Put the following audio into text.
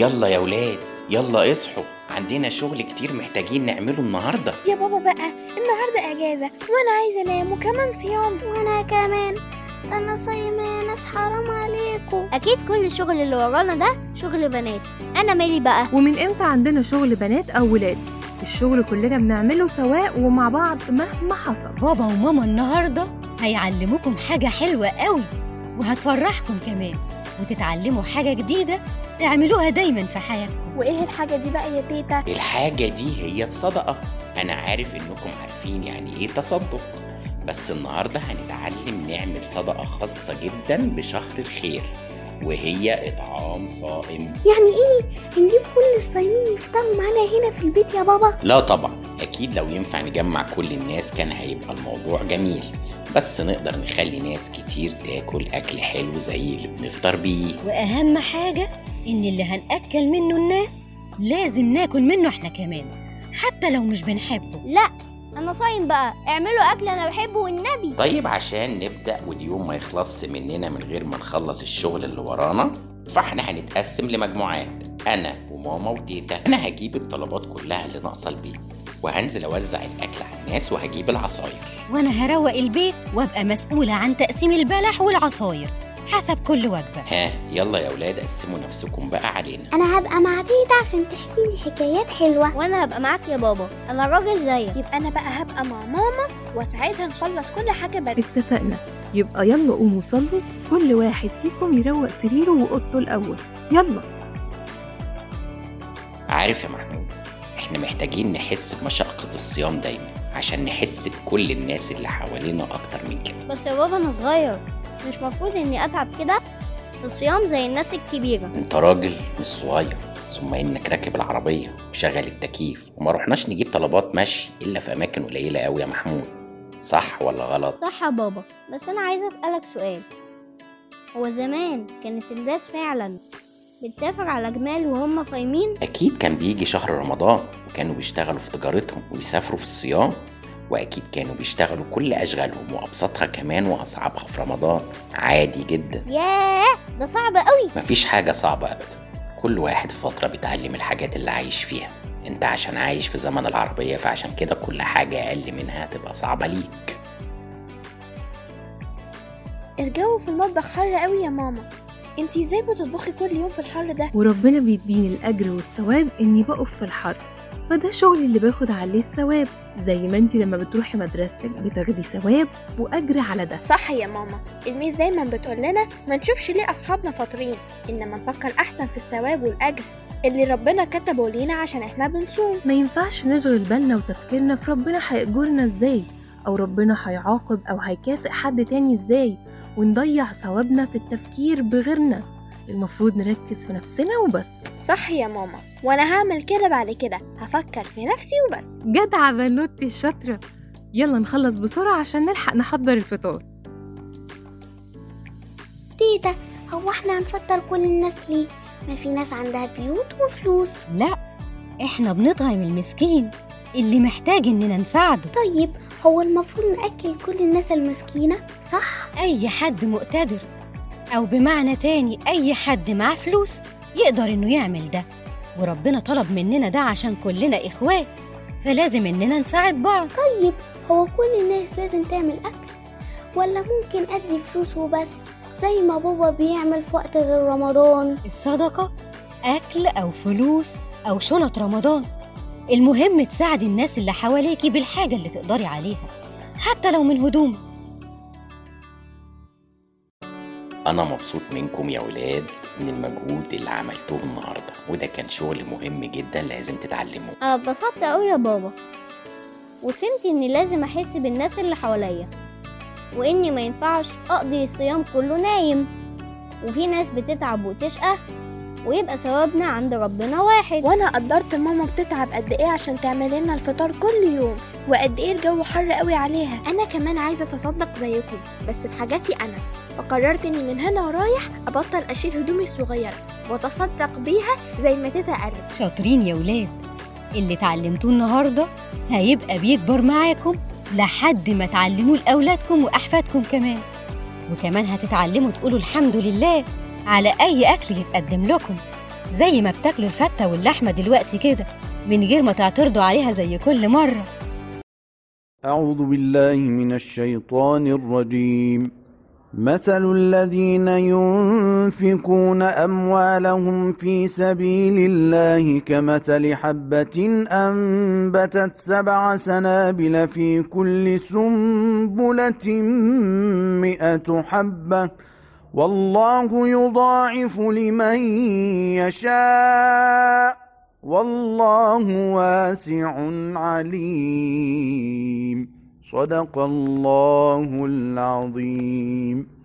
يلا يا ولاد يلا اصحوا. عندنا شغل كتير محتاجين نعمله النهارده. يا بابا بقى النهارده إجازة وأنا عايزة أنام وكمان صيام. وأنا كمان. أنا صايمة يا ناس حرام عليكم. أكيد كل الشغل اللي ورانا ده شغل بنات. أنا مالي بقى؟ ومن إمتى عندنا شغل بنات أو ولاد؟ الشغل كلنا بنعمله سواء ومع بعض مهما حصل. بابا وماما النهارده هيعلموكم حاجة حلوة قوي وهتفرحكم كمان وتتعلموا حاجة جديدة تعملوها دايما في حياتكم. وإيه الحاجة دي بقى يا تيتا؟ الحاجة دي هي الصدقة. أنا عارف إنكم عارفين يعني إيه تصدق. بس النهاردة هنتعلم نعمل صدقة خاصة جدا بشهر الخير وهي إطعام صائم. يعني إيه؟ هنجيب كل الصايمين يفطروا معانا هنا في البيت يا بابا؟ لا طبعا. أكيد لو ينفع نجمع كل الناس كان هيبقى الموضوع جميل. بس نقدر نخلي ناس كتير تاكل أكل حلو زي اللي بنفطر بيه. وأهم حاجة إن اللي هنأكل منه الناس لازم ناكل منه إحنا كمان حتى لو مش بنحبه. لا أنا صايم بقى. اعملوا أكل أنا بحبه والنبي. طيب عشان نبدأ واليوم ما يخلصش مننا من غير ما نخلص الشغل اللي ورانا فإحنا هنتقسم لمجموعات أنا وماما وتيتا أنا هجيب الطلبات كلها اللي ناقصة البيت وهنزل أوزع الأكل على الناس وهجيب العصاير. وأنا هروق البيت وأبقى مسؤولة عن تقسيم البلح والعصاير. حسب كل وجبة. ها يلا يا ولاد قسموا نفسكم بقى علينا. أنا هبقى مع تيتا عشان تحكي لي حكايات حلوة. وأنا هبقى معاك يا بابا. أنا راجل زيك. يبقى أنا بقى هبقى مع ماما وساعتها نخلص كل حاجة بدري. اتفقنا. يبقى يلا قوموا صلوا. كل واحد فيكم يروق سريره وأوضته الأول. يلا. عارف يا محمود إحنا محتاجين نحس بمشقة الصيام دايما عشان نحس بكل الناس اللي حوالينا أكتر من كده. بس يا بابا أنا صغير. مش مفروض إني أتعب كده في الصيام زي الناس الكبيرة. أنت راجل مش صغير ثم إنك راكب العربية وشغل التكييف وما رحناش نجيب طلبات مشي إلا في أماكن قليلة أوي يا محمود. صح ولا غلط؟ صح يا بابا بس أنا عايزة أسألك سؤال. هو زمان كانت الناس فعلا بتسافر على جمال وهم صايمين؟ أكيد كان بيجي شهر رمضان وكانوا بيشتغلوا في تجارتهم ويسافروا في الصيام. وأكيد كانوا بيشتغلوا كل أشغالهم وأبسطها كمان وأصعبها في رمضان. عادي جدا. ياه ده صعب قوي. مفيش حاجة صعبة أبدا. كل واحد في فترة بيتعلم الحاجات اللي عايش فيها. أنت عشان عايش في زمن العربية فعشان كده كل حاجة أقل منها تبقى صعبة ليك. الجو في المطبخ حر قوي يا ماما. انتي إزاي بتطبخي كل يوم في الحر ده؟ وربنا بيديني الأجر والثواب إني بقف في الحر. فده شغلي اللي باخد عليه الثواب. زي ما انتي لما بتروحي مدرستك بتاخدي ثواب وأجر على ده. صح يا ماما. الميس دايما بتقول لنا ما نشوفش ليه أصحابنا فاطرين إنما نفكر أحسن في الثواب والأجر اللي ربنا كتبه لينا عشان إحنا بنصوم. ما ينفعش نشغل بالنا وتفكيرنا في ربنا هيأجرنا إزاي أو ربنا هيعاقب أو هيكافئ حد تاني إزاي ونضيع ثوابنا في التفكير بغيرنا. المفروض نركز في نفسنا وبس. صح يا ماما. وأنا هعمل كده بعد كده. هفكر في نفسي وبس. جدعة بنوتي الشاطرة. يلا نخلص بسرعة عشان نلحق نحضر الفطار. تيتا هو إحنا هنفطر كل الناس ليه؟ ما في ناس عندها بيوت وفلوس. لا إحنا بنطعم المسكين اللي محتاج إننا نساعده. طيب هو المفروض نأكل كل الناس المسكينة؟ صح؟ أي حد مقتدر. أو بمعنى تاني أي حد معاه فلوس يقدر إنه يعمل ده. وربنا طلب مننا ده عشان كلنا إخوات فلازم إننا نساعد بعض. طيب هو كل الناس لازم تعمل أكل؟ ولا ممكن أدي فلوس وبس زي ما بابا بيعمل في وقت غير رمضان؟ الصدقة أكل أو فلوس أو شنط رمضان. المهم تساعدي الناس اللي حواليكي بالحاجة اللي تقدري عليها حتى لو من هدوم. أنا مبسوط منكم يا ولاد من المجهود اللي عملتوه النهاردة وده كان شغل مهم جدا لازم تتعلموه. أنا اتبسطت قوي يا بابا. وفهمت إني لازم أحس بالناس اللي حواليا وإني ما ينفعش أقضي الصيام كله نايم. وفي ناس بتتعب وتشقى ويبقى ثوابنا عند ربنا واحد. وأنا قدرت ماما بتتعب قد إيه عشان تعمل لنا الفطار كل يوم وقد إيه الجو حر قوي عليها. أنا كمان عايزة أتصدق زيكم بس بحاجاتي أنا. فقررت إني من هنا ورايح أبطل أشيل هدومي الصغيرة وأتصدق بيها زي ما تيتا قالت شاطرين يا ولاد. اللي اتعلمتوه النهاردة هيبقى بيكبر معاكم لحد ما تعلموه لأولادكم وأحفادكم كمان. وكمان هتتعلموا تقولوا الحمد لله على أي أكل يتقدم لكم. زي ما بتاكلوا الفتة واللحمة دلوقتي كده من غير ما تعترضوا عليها زي كل مرة. أعوذ بالله من الشيطان الرجيم. مثل الذين ينفقون أموالهم في سبيل الله كمثل حبة أنبتت سبع سنابل في كل سنبلة مئة حبة. والله يضاعف لمن يشاء. والله واسع عليم. صدق الله العظيم.